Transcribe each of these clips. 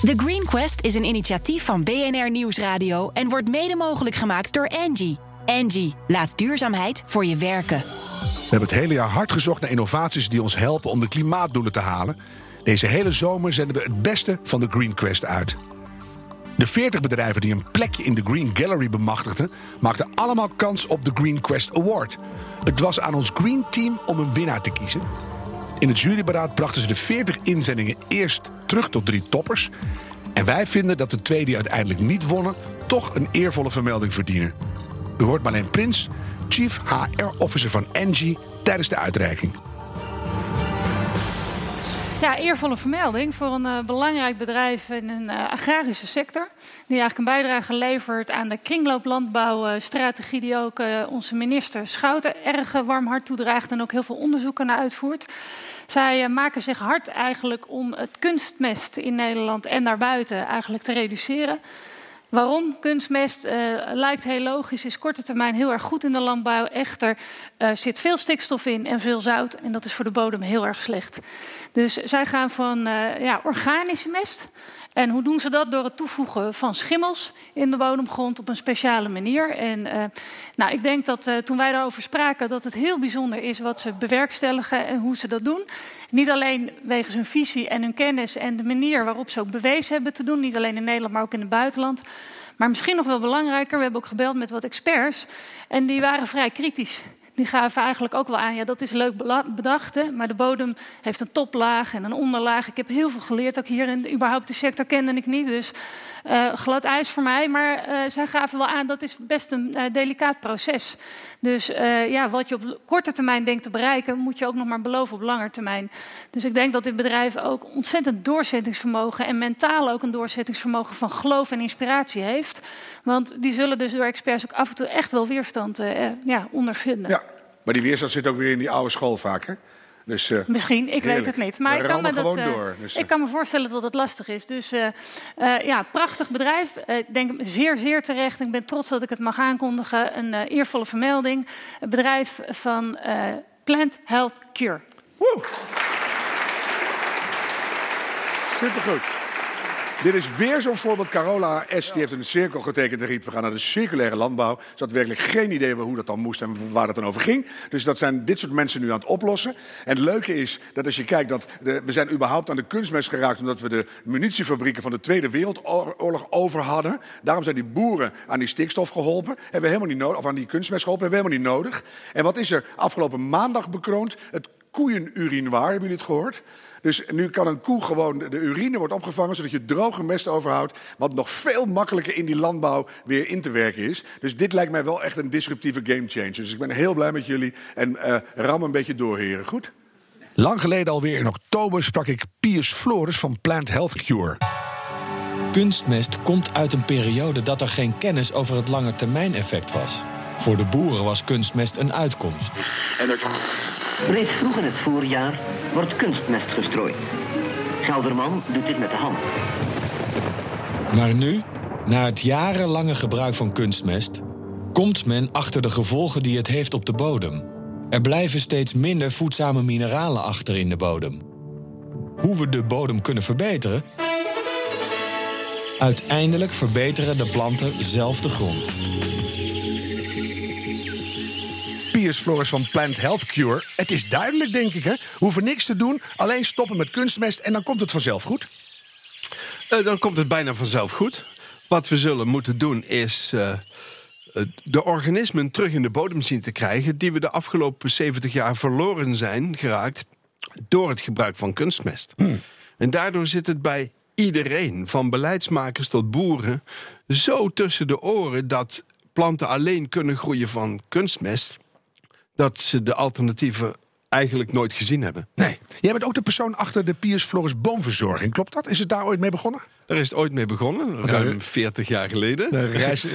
The Green Quest is een initiatief van BNR Nieuwsradio en wordt mede mogelijk gemaakt door Angie. Angie, laat duurzaamheid voor je werken. We hebben het hele jaar hard gezocht naar innovaties die ons helpen om de klimaatdoelen te halen. Deze hele zomer zenden we het beste van de Green Quest uit. De 40 bedrijven die een plekje in de Green Gallery bemachtigden, maakten allemaal kans op de Green Quest Award. Het was aan ons Green Team om een winnaar te kiezen. In het juryberaad brachten ze de 40 inzendingen eerst terug tot drie toppers. En wij vinden dat de twee die uiteindelijk niet wonnen, toch een eervolle vermelding verdienen. U hoort Marleen Prins, Chief HR Officer van Engie, tijdens de uitreiking. Ja, eervolle vermelding voor een uh, belangrijk bedrijf in een uh, agrarische sector. Die eigenlijk een bijdrage levert aan de kringlooplandbouwstrategie. die ook uh, onze minister Schouten erg warm hart toedraagt. en ook heel veel onderzoeken naar uitvoert. Zij maken zich hard eigenlijk om het kunstmest in Nederland en daarbuiten eigenlijk te reduceren. Waarom? Kunstmest uh, lijkt heel logisch, is korte termijn heel erg goed in de landbouw. Echter uh, zit veel stikstof in en veel zout en dat is voor de bodem heel erg slecht. Dus zij gaan van uh, ja, organische mest. En hoe doen ze dat? Door het toevoegen van schimmels in de bodemgrond op een speciale manier. En uh, nou, ik denk dat uh, toen wij daarover spraken, dat het heel bijzonder is wat ze bewerkstelligen en hoe ze dat doen. Niet alleen wegens hun visie en hun kennis en de manier waarop ze ook bewezen hebben te doen. Niet alleen in Nederland, maar ook in het buitenland. Maar misschien nog wel belangrijker, we hebben ook gebeld met wat experts. En die waren vrij kritisch die gaven eigenlijk ook wel aan, ja, dat is leuk bedacht, hè, maar de bodem heeft een toplaag en een onderlaag. Ik heb heel veel geleerd, ook hier in überhaupt de sector kende ik niet, dus uh, glad ijs voor mij. Maar uh, zij gaven wel aan, dat is best een uh, delicaat proces. Dus ja, wat je op korte termijn denkt te bereiken, moet je ook nog maar beloven op lange termijn. Dus ik denk dat dit bedrijf ook ontzettend doorzettingsvermogen en mentaal ook een doorzettingsvermogen van geloof en inspiratie heeft. Want die zullen dus door experts ook af en toe echt wel weerstand ja, ondervinden. Maar die weerstand zit ook weer in die oude school vaak, hè? Dus, uh, Misschien, ik heerlijk. weet het niet. Maar ik kan, me dat, uh, door, dus, uh. ik kan me voorstellen dat het lastig is. Dus ja, prachtig bedrijf. Ik denk zeer, zeer terecht. Ik ben trots dat ik het mag aankondigen. Een eervolle vermelding. Het bedrijf van Plant Health Cure. Woe. Supergoed. Dit is weer zo'n voorbeeld. Carola S. die heeft een cirkel getekend en riep... we gaan naar de circulaire landbouw. Ze had werkelijk geen idee hoe dat dan moest en waar dat dan over ging. Dus dat zijn dit soort mensen nu aan het oplossen. En het leuke is dat als je kijkt dat... De, we zijn überhaupt aan de kunstmest geraakt... omdat we de munitiefabrieken van de Tweede Wereldoorlog over hadden. Daarom zijn die boeren aan die stikstof geholpen. Hebben we helemaal niet nodig, of aan die kunstmest geholpen. Hebben we helemaal niet nodig. En wat is er afgelopen maandag bekroond? Het koeienurinoir, hebben jullie het gehoord? Dus nu kan een koe gewoon, de urine wordt opgevangen zodat je droge mest overhoudt. Wat nog veel makkelijker in die landbouw weer in te werken is. Dus dit lijkt mij wel echt een disruptieve gamechanger. Dus ik ben heel blij met jullie en uh, ram een beetje door, heren. Goed? Lang geleden alweer in oktober sprak ik Piers Flores van Plant Health Cure. Kunstmest komt uit een periode dat er geen kennis over het langetermijneffect was. Voor de boeren was kunstmest een uitkomst. Reeds vroeg in het voorjaar wordt kunstmest gestrooid. Gelderman doet dit met de hand. Maar nu, na het jarenlange gebruik van kunstmest, komt men achter de gevolgen die het heeft op de bodem. Er blijven steeds minder voedzame mineralen achter in de bodem. Hoe we de bodem kunnen verbeteren? Uiteindelijk verbeteren de planten zelf de grond. Piers Flores van Plant Health Cure. Het is duidelijk, denk ik. Hè? We hoeven niks te doen, alleen stoppen met kunstmest en dan komt het vanzelf goed. Uh, dan komt het bijna vanzelf goed. Wat we zullen moeten doen is uh, de organismen terug in de bodem zien te krijgen... die we de afgelopen 70 jaar verloren zijn geraakt door het gebruik van kunstmest. Hmm. En daardoor zit het bij iedereen, van beleidsmakers tot boeren... zo tussen de oren dat planten alleen kunnen groeien van kunstmest dat ze de alternatieven eigenlijk nooit gezien hebben. Nee. Jij bent ook de persoon achter de Piers Floris boomverzorging. Klopt dat? Is het daar ooit mee begonnen? Daar is het ooit mee begonnen, ruim 40 jaar geleden. Dan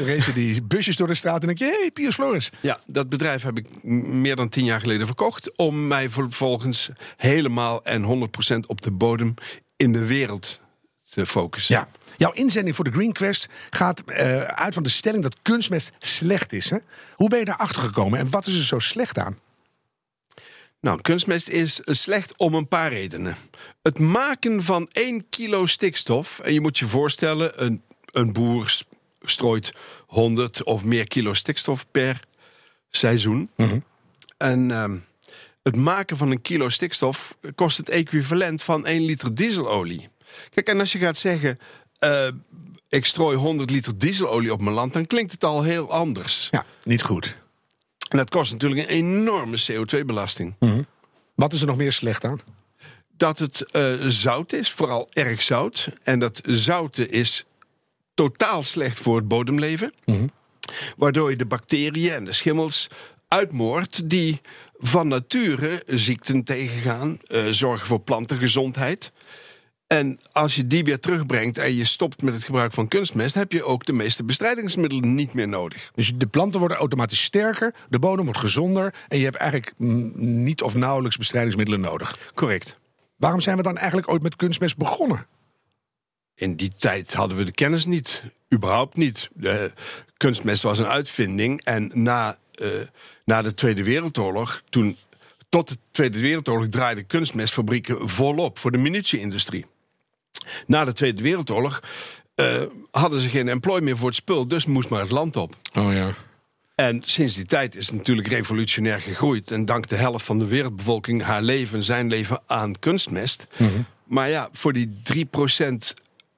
racen die busjes door de straat en denk je, hé, hey, Piers Floris. Ja, dat bedrijf heb ik meer dan 10 jaar geleden verkocht... om mij vervolgens helemaal en 100% op de bodem in de wereld te focussen. Ja. Jouw inzending voor de Green Quest gaat uh, uit van de stelling dat kunstmest slecht is. Hè? Hoe ben je daarachter gekomen en wat is er zo slecht aan? Nou, kunstmest is slecht om een paar redenen. Het maken van 1 kilo stikstof, en je moet je voorstellen, een, een boer strooit 100 of meer kilo stikstof per seizoen. En ehm, het maken van een kilo stikstof kost het equivalent van 1 liter dieselolie. Kijk, en als je gaat zeggen. Eh, ik strooi 100 liter dieselolie op mijn land, dan klinkt het al heel anders. Ja, niet goed. En dat kost natuurlijk een enorme CO2-belasting. Wat is er nog meer slecht aan? Dat het eh, zout is, vooral erg zout. En dat zouten is totaal slecht voor het bodemleven. Waardoor je de bacteriën en de schimmels uitmoordt die van nature ziekten tegengaan, eh, zorgen voor plantengezondheid. En als je die weer terugbrengt en je stopt met het gebruik van kunstmest, heb je ook de meeste bestrijdingsmiddelen niet meer nodig. Dus de planten worden automatisch sterker, de bodem wordt gezonder en je hebt eigenlijk niet of nauwelijks bestrijdingsmiddelen nodig. Correct. Waarom zijn we dan eigenlijk ooit met kunstmest begonnen? In die tijd hadden we de kennis niet. Überhaupt niet. De kunstmest was een uitvinding. En na, eh, na de Tweede Wereldoorlog, toen, tot de Tweede Wereldoorlog draaiden kunstmestfabrieken volop voor de munitie-industrie. Na de Tweede Wereldoorlog eh, hadden ze geen employ meer voor het spul, dus moest maar het land op. Oh ja. En sinds die tijd is het natuurlijk revolutionair gegroeid. En dankt de helft van de wereldbevolking haar leven, zijn leven aan kunstmest. Maar ja, voor die 3%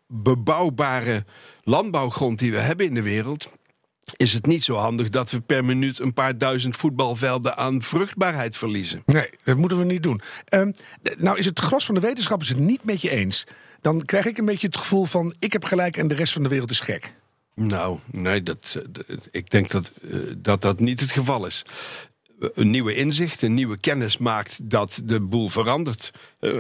bebouwbare landbouwgrond die we hebben in de wereld. Is het niet zo handig dat we per minuut een paar duizend voetbalvelden aan vruchtbaarheid verliezen? Nee, dat moeten we niet doen. D- nou is het gros van de wetenschappers het niet met je eens. Dan krijg ik een beetje het gevoel van ik heb gelijk en de rest van de wereld is gek. Nou, nee, dat, eh, ik denk dat, eh, dat dat niet het geval is. Een nieuwe inzicht, een nieuwe kennis maakt dat de boel verandert. Eh,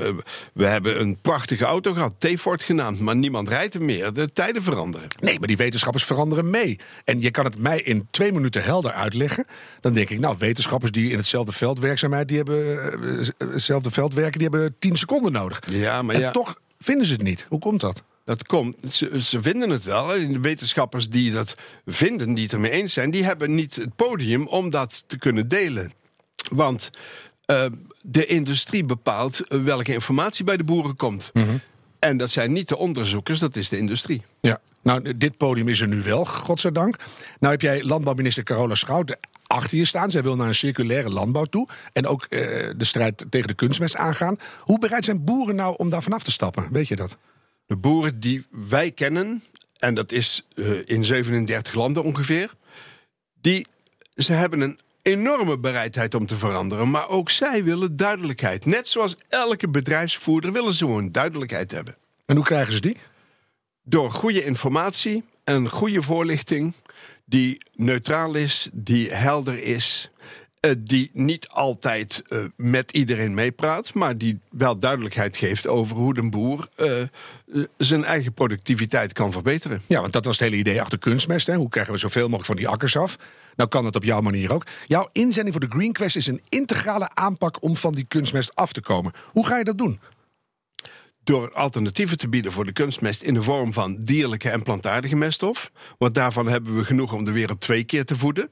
We hebben een prachtige auto gehad, T-Ford genaamd, maar niemand rijdt hem meer. De tijden veranderen. Nee, maar die wetenschappers veranderen mee. En je kan het mij in twee minuten helder uitleggen. Dan denk ik, nou, wetenschappers die in hetzelfde veld werkzaamheid, die hebben eh, eh, hetzelfde veld werken, die hebben tien seconden nodig. Ja, maar en ja. toch vinden ze het niet. Hoe komt dat? Dat komt, ze, ze vinden het wel. En de wetenschappers die dat vinden, die het ermee eens zijn, die hebben niet het podium om dat te kunnen delen. Want eh, de industrie bepaalt welke informatie bij de boeren komt. En dat zijn niet de onderzoekers, dat is de industrie. Ja. Nou, dit podium is er nu wel, godzijdank. Nou heb jij landbouwminister Carola Schouten achter je staan. Zij wil naar een circulaire landbouw toe. En ook eh, de strijd tegen de kunstmest aangaan. Hoe bereid zijn boeren nou om daar vanaf te stappen? Weet je dat? De boeren die wij kennen, en dat is eh, in 37 landen ongeveer, die, ze hebben een enorme bereidheid om te veranderen. Maar ook zij willen duidelijkheid. Net zoals elke bedrijfsvoerder willen ze gewoon duidelijkheid hebben. En hoe krijgen ze die? Door goede informatie en goede voorlichting die neutraal is, die helder is, eh, die niet altijd eh, met iedereen meepraat, maar die wel duidelijkheid geeft over hoe de boer eh, zijn eigen productiviteit kan verbeteren. Ja, want dat was het hele idee achter kunstmest. Hè? Hoe krijgen we zoveel mogelijk van die akkers af? Nou kan dat op jouw manier ook. Jouw inzending voor de Green Quest is een integrale aanpak om van die kunstmest af te komen. Hoe ga je dat doen? Door alternatieven te bieden voor de kunstmest in de vorm van dierlijke en plantaardige meststof. Want daarvan hebben we genoeg om de wereld twee keer te voeden.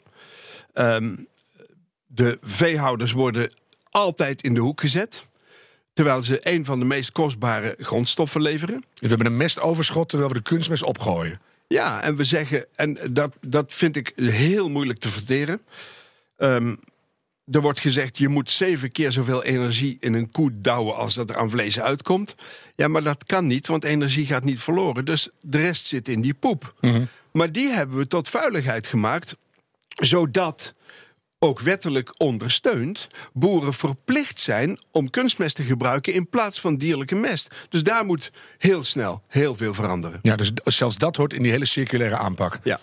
Ehm, de veehouders worden altijd in de hoek gezet. Terwijl ze een van de meest kostbare grondstoffen leveren. We hebben een mestoverschot terwijl we de kunstmest opgooien. Ja, en we zeggen, en dat, dat vind ik heel moeilijk te verteren. Ehm, er wordt gezegd, je moet zeven keer zoveel energie in een koe douwen als dat er aan vlees uitkomt. Ja, maar dat kan niet, want energie gaat niet verloren. Dus de rest zit in die poep. Maar die hebben we tot vuiligheid gemaakt, zodat ook wettelijk ondersteund, boeren verplicht zijn om kunstmest te gebruiken in plaats van dierlijke mest. Dus daar moet heel snel heel veel veranderen. Ja, dus zelfs dat hoort in die hele circulaire aanpak. Ja.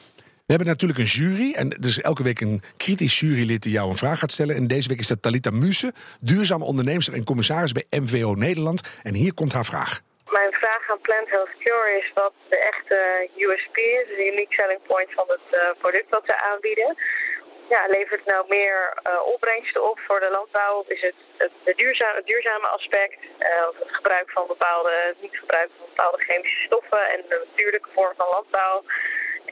We hebben natuurlijk een jury. En is elke week een kritisch jurylid die jou een vraag gaat stellen. En deze week is dat Talita Muse, duurzame onderneemster en commissaris bij MVO Nederland. En hier komt haar vraag. Mijn vraag aan Plant Health Cure is wat de echte USP is, de unique selling point van het eh, product dat ze aanbieden. Ja, levert het nou meer eh, opbrengsten op voor de landbouw? Of is het het, duurzame, aspect? eh, het gebruik van bepaalde, het niet gebruik van bepaalde chemische stoffen en de natuurlijke vorm van landbouw?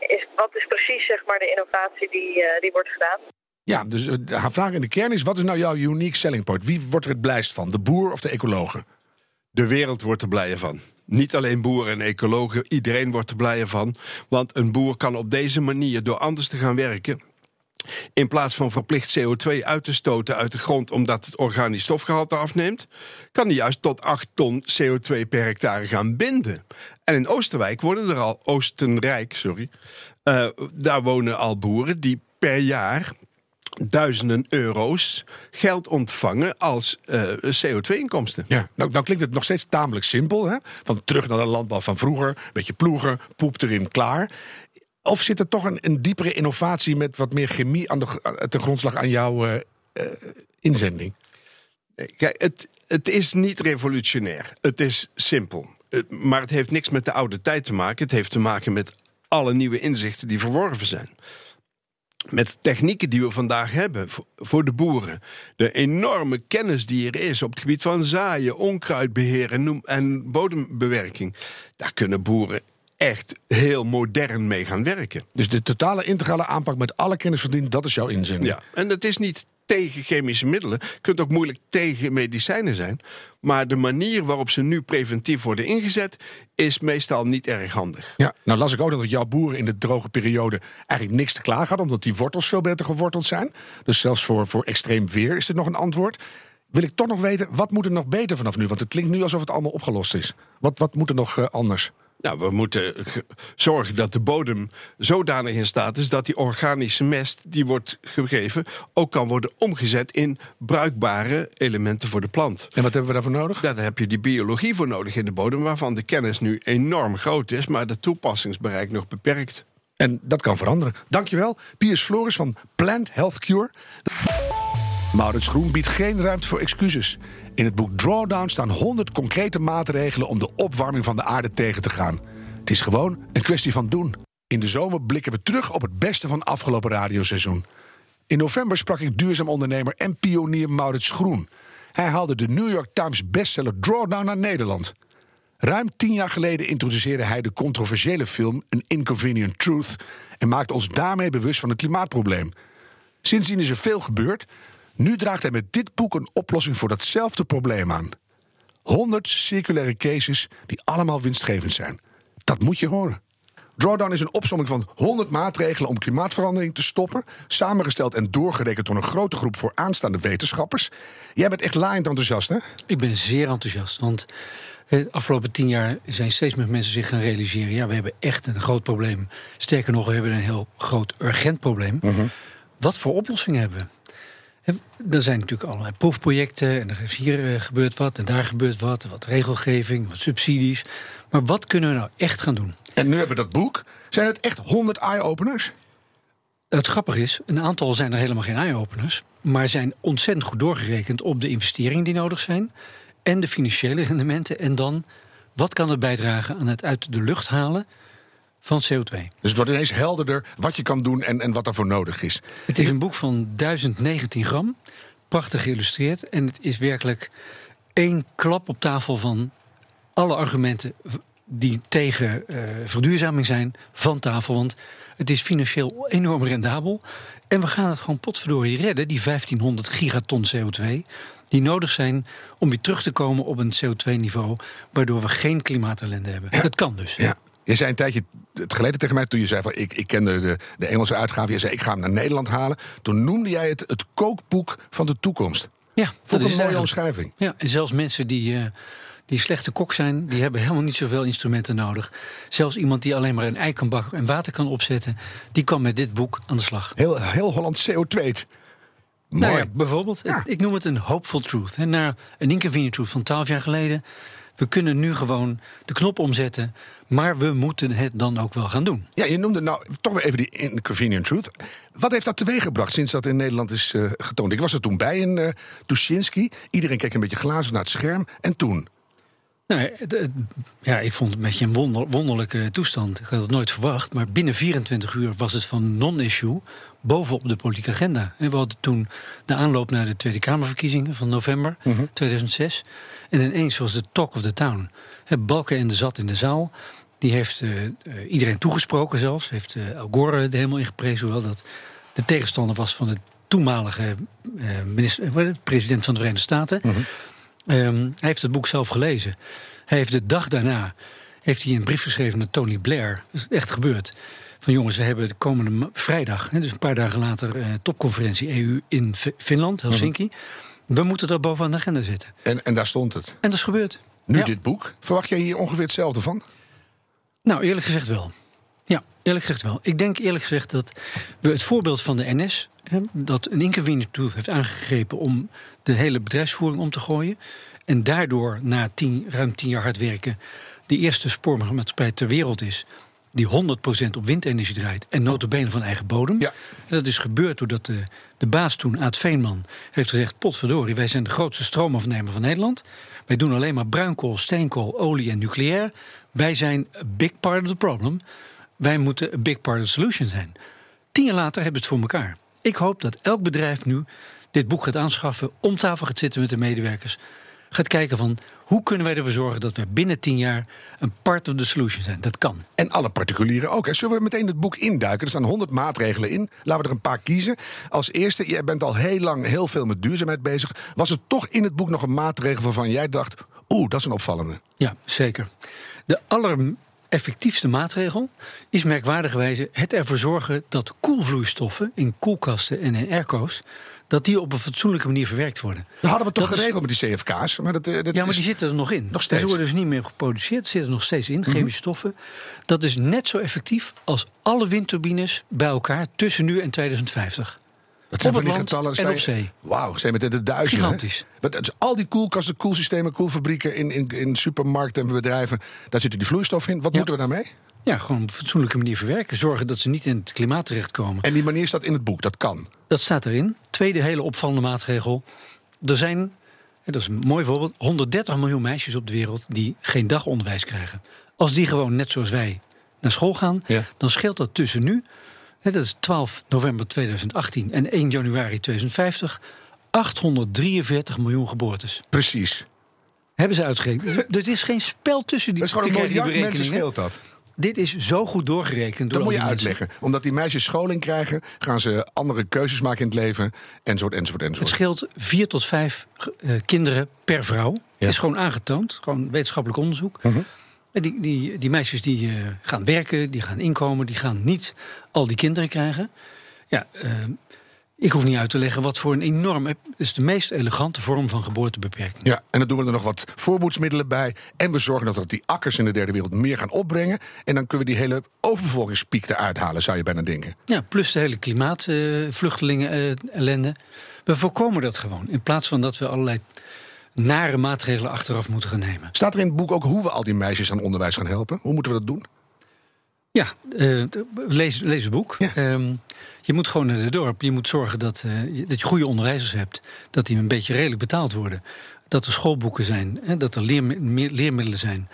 Is, wat is precies zeg maar, de innovatie die, eh, die wordt gedaan? Ja, dus uh, haar vraag in de kern is: wat is nou jouw unique selling point? Wie wordt er het blijst van? De boer of de ecologen? De wereld wordt er blijer van. Niet alleen boeren en ecologen, iedereen wordt er blijer van. Want een boer kan op deze manier, door anders te gaan werken, in plaats van verplicht CO2 uit te stoten uit de grond omdat het organisch stofgehalte afneemt, kan hij juist tot 8 ton CO2 per hectare gaan binden. En in Oosterwijk worden er al, Oostenrijk, sorry, uh, daar wonen al boeren die per jaar duizenden euro's geld ontvangen als uh, CO2-inkomsten. Ja, nou, klinkt het nog steeds tamelijk simpel. Hè? Van terug naar de landbouw van vroeger, beetje ploegen, poep erin, klaar. Of zit er toch een, een diepere innovatie met wat meer chemie aan de, ten grondslag aan jouw uh, uh, inzending? Kijk, het, het is niet revolutionair. Het is simpel. Maar het heeft niks met de oude tijd te maken. Het heeft te maken met alle nieuwe inzichten die verworven zijn met technieken die we vandaag hebben voor de boeren. De enorme kennis die er is op het gebied van zaaien, onkruidbeheer en bodembewerking. Daar kunnen boeren echt heel modern mee gaan werken. Dus de totale integrale aanpak met alle kennis verdiend, dat is jouw inzending. Ja, en dat is niet tegen chemische middelen. Kunt ook moeilijk tegen medicijnen zijn. Maar de manier waarop ze nu preventief worden ingezet, is meestal niet erg handig. Ja, nou las ik ook dat jouw boeren in de droge periode eigenlijk niks te klagen hadden, omdat die wortels veel beter geworteld zijn. Dus zelfs voor, voor extreem weer is dit nog een antwoord. Wil ik toch nog weten, wat moet er nog beter vanaf nu? Want het klinkt nu alsof het allemaal opgelost is. Wat, wat moet er nog uh, anders? Nou, we moeten zorgen dat de bodem zodanig in staat is dat die organische mest die wordt gegeven ook kan worden omgezet in bruikbare elementen voor de plant. En wat hebben we daarvoor nodig? Daar heb je die biologie voor nodig in de bodem, waarvan de kennis nu enorm groot is, maar de toepassingsbereik nog beperkt. En dat kan veranderen. Dankjewel, Piers Floris van Plant Health Cure. Maurits Groen biedt geen ruimte voor excuses. In het boek Drawdown staan 100 concrete maatregelen om de opwarming van de aarde tegen te gaan. Het is gewoon een kwestie van doen. In de zomer blikken we terug op het beste van afgelopen radioseizoen. In november sprak ik duurzaam ondernemer en pionier Maurits Groen. Hij haalde de New York Times bestseller Drawdown naar Nederland. Ruim tien jaar geleden introduceerde hij de controversiële film An Inconvenient Truth en maakte ons daarmee bewust van het klimaatprobleem. Sindsdien is er veel gebeurd, nu draagt hij met dit boek een oplossing voor datzelfde probleem aan. 100 circulaire cases die allemaal winstgevend zijn. Dat moet je horen. Drawdown is een opsomming van 100 maatregelen om klimaatverandering te stoppen. Samengesteld en doorgerekend door een grote groep voor aanstaande wetenschappers. Jij bent echt laaiend enthousiast, hè? Ik ben zeer enthousiast. Want de afgelopen tien jaar zijn steeds meer mensen zich gaan realiseren: ja, we hebben echt een groot probleem. Sterker nog, we hebben een heel groot urgent probleem. Mhm. Wat voor oplossingen hebben we? Er zijn natuurlijk allerlei proefprojecten en er is hier eh, gebeurt wat en daar gebeurt wat. Wat regelgeving, wat subsidies. Maar wat kunnen we nou echt gaan doen? En nu hebben we dat boek. Zijn het echt 100 eye-openers? Het grappige is, een aantal zijn er helemaal geen eye-openers. Maar zijn ontzettend goed doorgerekend op de investeringen die nodig zijn. En de financiële rendementen. En dan, wat kan het bijdragen aan het uit de lucht halen van CO2. Dus het wordt ineens helderder wat je kan doen en, en wat daarvoor nodig is. Het is een boek van 1019 gram, prachtig geïllustreerd. En het is werkelijk één klap op tafel van alle argumenten die tegen uh, verduurzaming zijn van tafel. Want het is financieel enorm rendabel. En we gaan het gewoon potverdorie redden, die 1500 gigaton CO2 die nodig zijn om weer terug te komen op een CO2-niveau... waardoor we geen klimaatellende hebben. Dat kan dus. Ja. Je zei een tijdje geleden tegen mij, toen je zei van ik, ik kende de, de Engelse uitgave, je zei ik ga hem naar Nederland halen. Toen noemde jij het het kookboek van de toekomst. Ja, dat is een mooie omschrijving. Ja, en zelfs mensen die, uh, die slechte kok zijn, die hebben helemaal niet zoveel instrumenten nodig. Zelfs iemand die alleen maar een ei kan bakken en water kan opzetten, die kan met dit boek aan de slag. Heel, heel Holland CO2. Nou ja, bijvoorbeeld, ik noem het een hopeful truth. Hè, naar een inconvenient truth van twaalf jaar geleden. We kunnen nu gewoon de knop omzetten. Maar we moeten het dan ook wel gaan doen. Ja, je noemde nou toch weer even die inconvenient truth. Wat heeft dat teweeggebracht sinds dat in Nederland is uh, getoond? Ik was er toen bij in uh, Tuschinski. Iedereen keek een beetje glazen naar het scherm. En toen? Nou, ja, ik vond het een beetje een wonder, wonderlijke toestand. Ik had het nooit verwacht. Maar binnen 24 uur was het van non-issue bovenop de politieke agenda. En we hadden toen de aanloop naar de Tweede Kamerverkiezingen van november 2006. Mhm. En ineens was het talk of the town. Balken en de zat in de zaal. Die heeft uh, iedereen toegesproken zelfs. Heeft uh, Al Gore er helemaal in geprezen. Hoewel dat de tegenstander was van het toenmalige eh, minister, president van de Verenigde Staten. Mhm. Ehm, hij heeft het boek zelf gelezen. Hij heeft de dag daarna heeft hij een brief geschreven naar Tony Blair. Dat is echt gebeurd. Van jongens, we hebben de komende vrijdag, hè, dus een paar dagen later, eh, topconferentie EU in Fi- Finland, Helsinki. Mhm. We moeten dat bovenaan de agenda zetten. En, en daar stond het. En dat is gebeurd. Nu Ja. dit boek. Verwacht jij hier ongeveer hetzelfde van? Nou, eerlijk gezegd wel. Ja, eerlijk gezegd wel. Ik denk eerlijk gezegd dat we het voorbeeld van de NS, hè, dat een inconvenient tool heeft aangegrepen om de hele bedrijfsvoering om te gooien. En daardoor na tien, ruim tien jaar hard werken de eerste spoormaatschappij ter wereld is. Die 100% op windenergie draait. En notabene van eigen bodem. Ja. Dat is gebeurd doordat de, de baas toen, Aad Veenman, heeft gezegd... potverdorie, wij zijn de grootste stroomafnemer van Nederland. Wij doen alleen maar bruinkool, steenkool, olie en nucleair. Wij zijn a big part of the problem. Wij moeten a big part of the solution zijn. Tien jaar later hebben we het voor elkaar. Ik hoop dat elk bedrijf nu dit boek gaat aanschaffen... om tafel gaat zitten met de medewerkers. Gaat kijken van hoe kunnen wij ervoor zorgen dat we binnen tien jaar... een part of the solution zijn. Dat kan. En alle particulieren ook. hè. Zullen we meteen het boek induiken? Er staan 100 maatregelen in. Laten we er een paar kiezen. Als eerste, jij bent al heel lang heel veel met duurzaamheid bezig. Was er toch in het boek nog een maatregel waarvan jij dacht... oeh, dat is een opvallende. Ja, zeker. De allereffectiefste maatregel is merkwaardigerwijze het ervoor zorgen dat koelvloeistoffen in koelkasten en in airco's dat die op een fatsoenlijke manier verwerkt worden. Dat hadden we toch Dat is- geregeld met die CFK's. Maar dat, eh, dat Ja, maar is- die zitten er nog in. Nog steeds. Mhm. Ze worden dus niet meer geproduceerd, zitten er nog steeds in, chemische stoffen. Dat is net zo effectief als alle windturbines bij elkaar tussen nu en 2050. Dat zijn op van die getallen. en op zee. Wauw, zijn met de, de duizenden. Gigantisch. Is al die koelkasten, koelsystemen, koelfabrieken in, in, in supermarkten en bedrijven. Daar zitten die vloeistof in. Wat Ja. moeten we daarmee? Ja, gewoon op een fatsoenlijke manier verwerken. Zorgen dat ze niet in het klimaat terechtkomen. En die manier staat in het boek. Dat kan. Dat staat erin. Tweede hele opvallende maatregel. Er zijn, dat is een mooi voorbeeld, 130 miljoen meisjes op de wereld die geen dagonderwijs krijgen. Als die gewoon net zoals wij naar school gaan, Ja. dan scheelt dat tussen nu, dat is 12 november 2018 en 1 januari 2050, 843 miljoen geboortes. Precies. Hebben ze uitgerekend. Er is geen spel tussen die, Dat is gewoon een miljard mensen scheelt dat. Dit is zo goed doorgerekend. Dat door moet je mensen. uitleggen. Omdat die meisjes scholing krijgen, gaan ze andere keuzes maken in het leven. Enzovoort, enzovoort, Het enzovoort. scheelt vier tot vijf eh, kinderen per vrouw. Ja. Is gewoon aangetoond, gewoon wetenschappelijk onderzoek. Mhm. Die, die, die meisjes die eh, gaan werken, die gaan inkomen, die gaan niet al die kinderen krijgen. Ja, eh, ik hoef niet uit te leggen wat voor een enorme. Het is de meest elegante vorm van geboortebeperking. Ja, en dan doen we er nog wat voorboedsmiddelen bij. En we zorgen dat die akkers in de derde wereld meer gaan opbrengen. En dan kunnen we die hele overbevolkingspiek eruit halen, zou je bijna denken. Ja, plus de hele klimaatvluchtelingen eh ellende. We voorkomen dat gewoon. In plaats van dat we allerlei nare maatregelen achteraf moeten gaan nemen. Staat er in het boek ook hoe we al die meisjes aan onderwijs gaan helpen? Hoe moeten we dat doen? Ja, eh, lees, lees het boek. Ja. Ehm, je moet gewoon naar het dorp. Je moet zorgen dat, eh, je- dat je goede onderwijzers hebt. Dat die een beetje redelijk betaald worden. Dat er schoolboeken zijn. Hè, dat er leermi- leermiddelen zijn.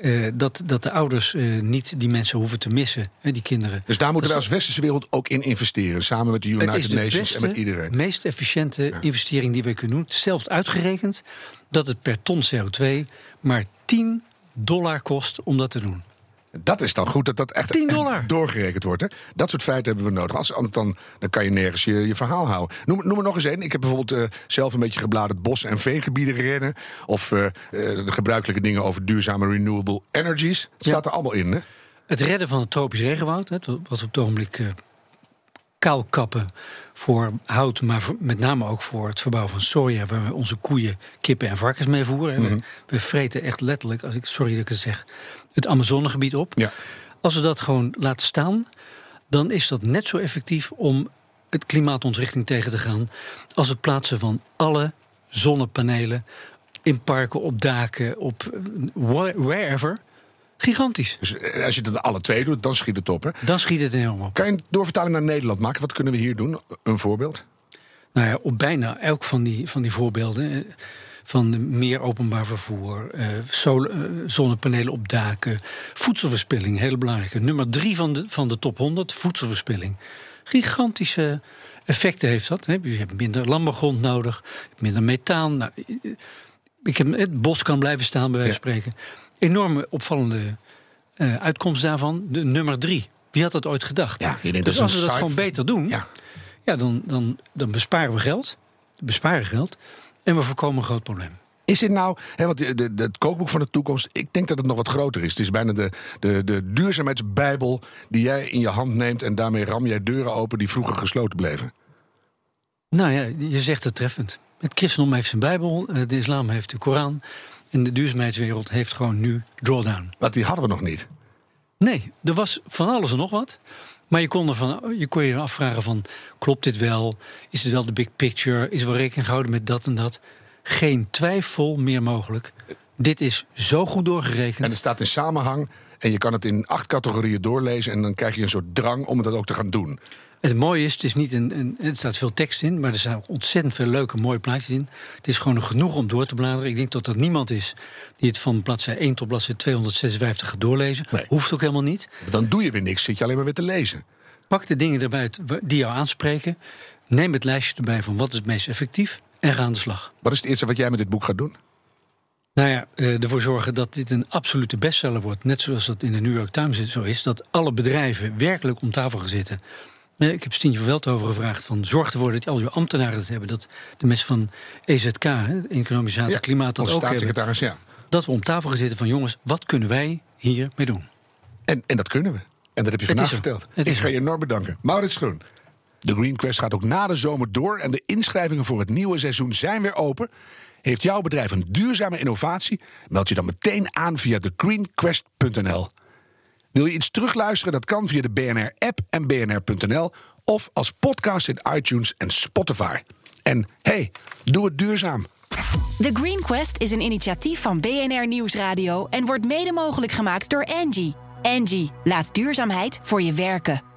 Eh, dat, dat de ouders eh, niet die mensen hoeven te missen, hè, die kinderen. Dus daar moeten we als westerse wereld ook in investeren. Samen met de United de Nations beste, en met iedereen. meest efficiënte investering die we kunnen doen. Zelfs uitgerekend dat het per ton CO2 maar 10 dollar kost om dat te doen. Dat is dan goed dat dat echt, 10 echt dollar. doorgerekend wordt. Hè? Dat soort feiten hebben we nodig. Als, anders dan, dan kan je nergens je, je verhaal houden. Noem, noem er nog eens één. Ik heb bijvoorbeeld eh, zelf een beetje gebladerd bos- en veengebieden rennen. Of eh, eh, de gebruikelijke dingen over duurzame renewable energies. Het staat er allemaal in. Hè? Het redden van het tropisch regenwoud, hè, wat op het ogenblik eh, kaal kappen voor hout, maar voor- met name ook voor het verbouwen van soja, waar we onze koeien, kippen en varkens mee voeren. Mhm. We- We vreten echt letterlijk, als ik, sorry dat ik het zeg, het Amazonegebied op. Ja. Als we dat gewoon laten staan, dan is dat net zo effectief om het klimaatontwrichting tegen te gaan als het plaatsen van alle zonnepanelen in parken, op daken, op eh, wherever. Gigantisch. Dus eh, als je dat alle twee doet, dan schiet het op. Hè? Dan schiet het enorm op. Kan je een doorvertaling naar Nederland maken? Wat kunnen we hier doen? Een voorbeeld? Nou ja, op bijna elk van die, van die voorbeelden. Van meer openbaar vervoer, eh, sol- eh, zonnepanelen op daken, voedselverspilling, hele belangrijke. Nummer drie van de, van de top 100, voedselverspilling. Gigantische effecten heeft dat. Hè. Je hebt minder landbouwgrond nodig, minder methaan. Nou, eh, ik heb, het bos kan blijven staan, bij wijze van spreken. Enorme opvallende uitkomst daarvan. De nummer drie. Wie had dat ooit gedacht? Ja, je denkt, dat dus is als we dat gewoon beter doen, Ja. ja, dan, dan, dan besparen we geld. Besparen geld. En we voorkomen een groot probleem. Is dit nou, hè, want de, de, het kookboek van de toekomst, ik denk dat het nog wat groter is. Het is bijna de, de, de duurzaamheidsbijbel die jij in je hand neemt en daarmee ram jij deuren open die vroeger gesloten bleven. Nou ja, je zegt het treffend. Het christendom heeft zijn Bijbel, eh, de islam heeft de Koran. En de duurzaamheidswereld heeft gewoon nu drawdown. Want die hadden we nog niet. Nee, er was van alles en nog wat. Maar je kon, ervan, je kon je afvragen van, klopt dit wel? Is het wel de big picture? Is er wel rekening gehouden met dat en dat? Geen twijfel meer mogelijk. Dit is zo goed doorgerekend. En het staat in samenhang en je kan het in acht categorieën doorlezen... en dan krijg je een soort drang om het ook te gaan doen. Het mooie is, het is niet een, een, er staat veel tekst in, maar er staan ontzettend veel leuke, mooie plaatjes in. Het is gewoon genoeg om door te bladeren. Ik denk dat er niemand is die het van bladzijde 1 tot bladzijde 256 gaat doorlezen. Nee. Hoeft ook helemaal niet. Dan doe je weer niks, zit je alleen maar weer te lezen. Pak de dingen erbij die jou aanspreken. Neem het lijstje erbij van wat is het meest effectief en ga aan de slag. Wat is het eerste wat jij met dit boek gaat doen? Nou ja, eh, ervoor zorgen dat dit een absolute bestseller wordt. Net zoals dat in de New York Times zo is. Dat alle bedrijven werkelijk om tafel gaan zitten. Ik heb Stientje van Veldhoven gevraagd van zorg ervoor dat al je ambtenaren het hebben. Dat de mensen van EZK, hè, Economische Zaken, Klimaat, dat ook hebben. ja. Dat we om tafel gaan zitten van jongens, wat kunnen wij hiermee doen? En, en dat kunnen we. En dat heb je vandaag verteld. Het Ik ga je enorm bedanken. Maurits Groen. De Green Quest gaat ook na de zomer door en de inschrijvingen voor het nieuwe seizoen zijn weer open. Heeft jouw bedrijf een duurzame innovatie? Meld je dan meteen aan via thegreenquest.nl. Wil je iets terugluisteren? Dat kan via de BNR-app en bnr.nl of als podcast in iTunes en Spotify. En hey, doe het duurzaam. The Green Quest is een initiatief van BNR Nieuwsradio en wordt mede mogelijk gemaakt door Angie. Angie, laat duurzaamheid voor je werken.